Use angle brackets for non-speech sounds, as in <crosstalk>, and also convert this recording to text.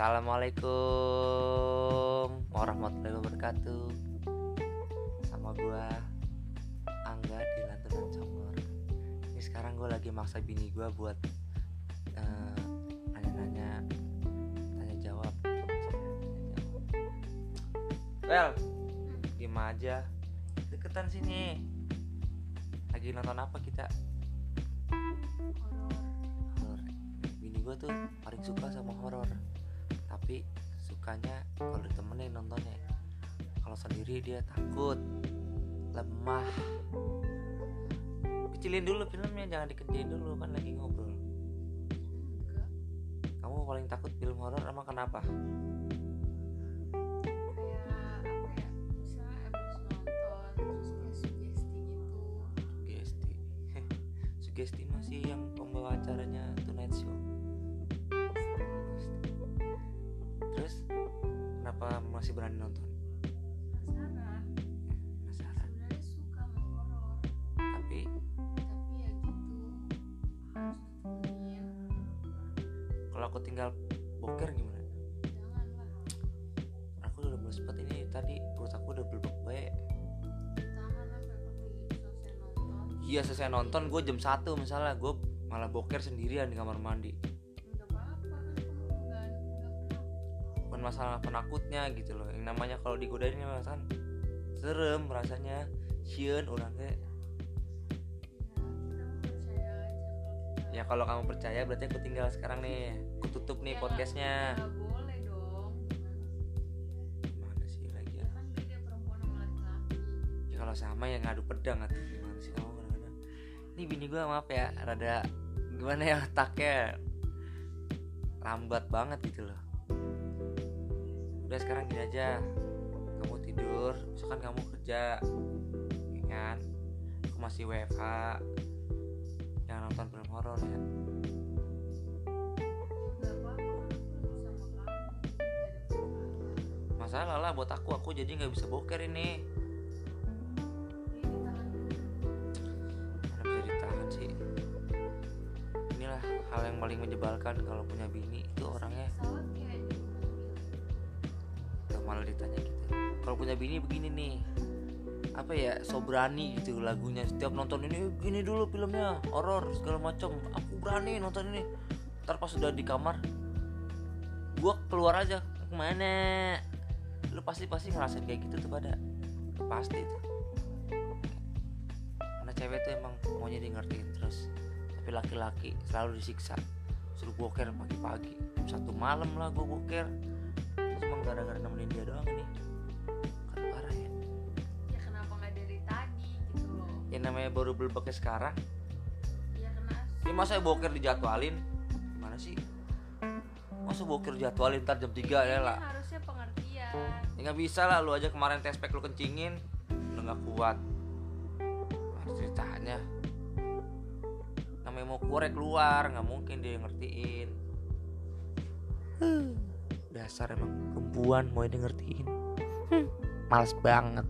Assalamualaikum warahmatullahi wabarakatuh. Sama gua Angga di Lantunan Congor. Ini sekarang gue lagi maksa bini gua buat eh, Nanya-nanya Tanya jawab. Well Diem aja. Deketan sini. Lagi nonton apa kita? Gue tuh paling suka sama horor tapi sukanya kalau ditemenin nontonnya. Kalau sendiri dia takut lemah. Kecilin dulu filmnya jangan dikecilin dulu kan lagi ngobrol. Enggak, kamu paling takut film horor emang kenapa? Ya? Sugesti gitu. <laughs> sugesti. Masih yang pembawa acaranya masih berani nonton? Penasaran. penasaran Sebenarnya suka sama horor, tapi? Tapi ya gitu harus ditemenin. kalau aku tinggal boker gimana? Jangan lah, aku udah belum sempet ini tadi perut aku udah belum baik. Iya selesai nonton gue jam 1 misalnya gue malah boker sendirian di kamar mandi bukan masalah penakutnya gitu loh. Yang namanya kalau digodain ini kan serem rasanya. Sieun orang teh Ya, kalau kamu percaya berarti aku tinggal sekarang nih. Aku tutup nih Ya, podcastnya. sih lagi ya? Kan. Ya, kalau sama ya ngadu pedang atau gimana sih? Kamu kadang-kadang. Ini bini gue maaf ya rada gimana ya otaknya lambat banget gitu loh udah sekarang gini aja. Kamu tidur misalkan kamu kerja ya kan? Aku masih WFH jangan nonton film horor ya. Masalah lah buat aku. Aku jadi nggak bisa boker ini. Mana bisa ditahan sih. Inilah hal yang paling menyebalkan kalau punya bini itu orangnya malah ditanya gitu. Kalau punya bini begini nih apa ya so berani gitu lagunya. Setiap nonton ini gini dulu filmnya horor segala macam. Aku berani nonton ini. Ntar pas sudah di kamar gua keluar aja ke mana? Lu pasti pasti ngerasain kayak gitu tuh pada. Pasti tuh. Karena cewek tuh emang maunya di ngertiin terus. Tapi laki-laki selalu disiksa. Suruh boker pagi-pagi. Satu malam lah gua boker cuma gara-gara nemenin dia doang ini. Kan parah ya. Ya kenapa nggak dari tadi gitu loh. yang namanya baru belebeknya sekarang. Ya kena ini masa boker dijadwalin? Gimana sih? Masa boker dijadwalin ntar jam 3 ya lah? harusnya pengertian. ya nggak bisa lah lu aja kemarin tes pack lu kencingin udah nggak kuat. Harus ceritanya. Namanya mau keluar ya keluar nggak mungkin dia ngertiin dasar emang perempuan mau ngertiin. Males banget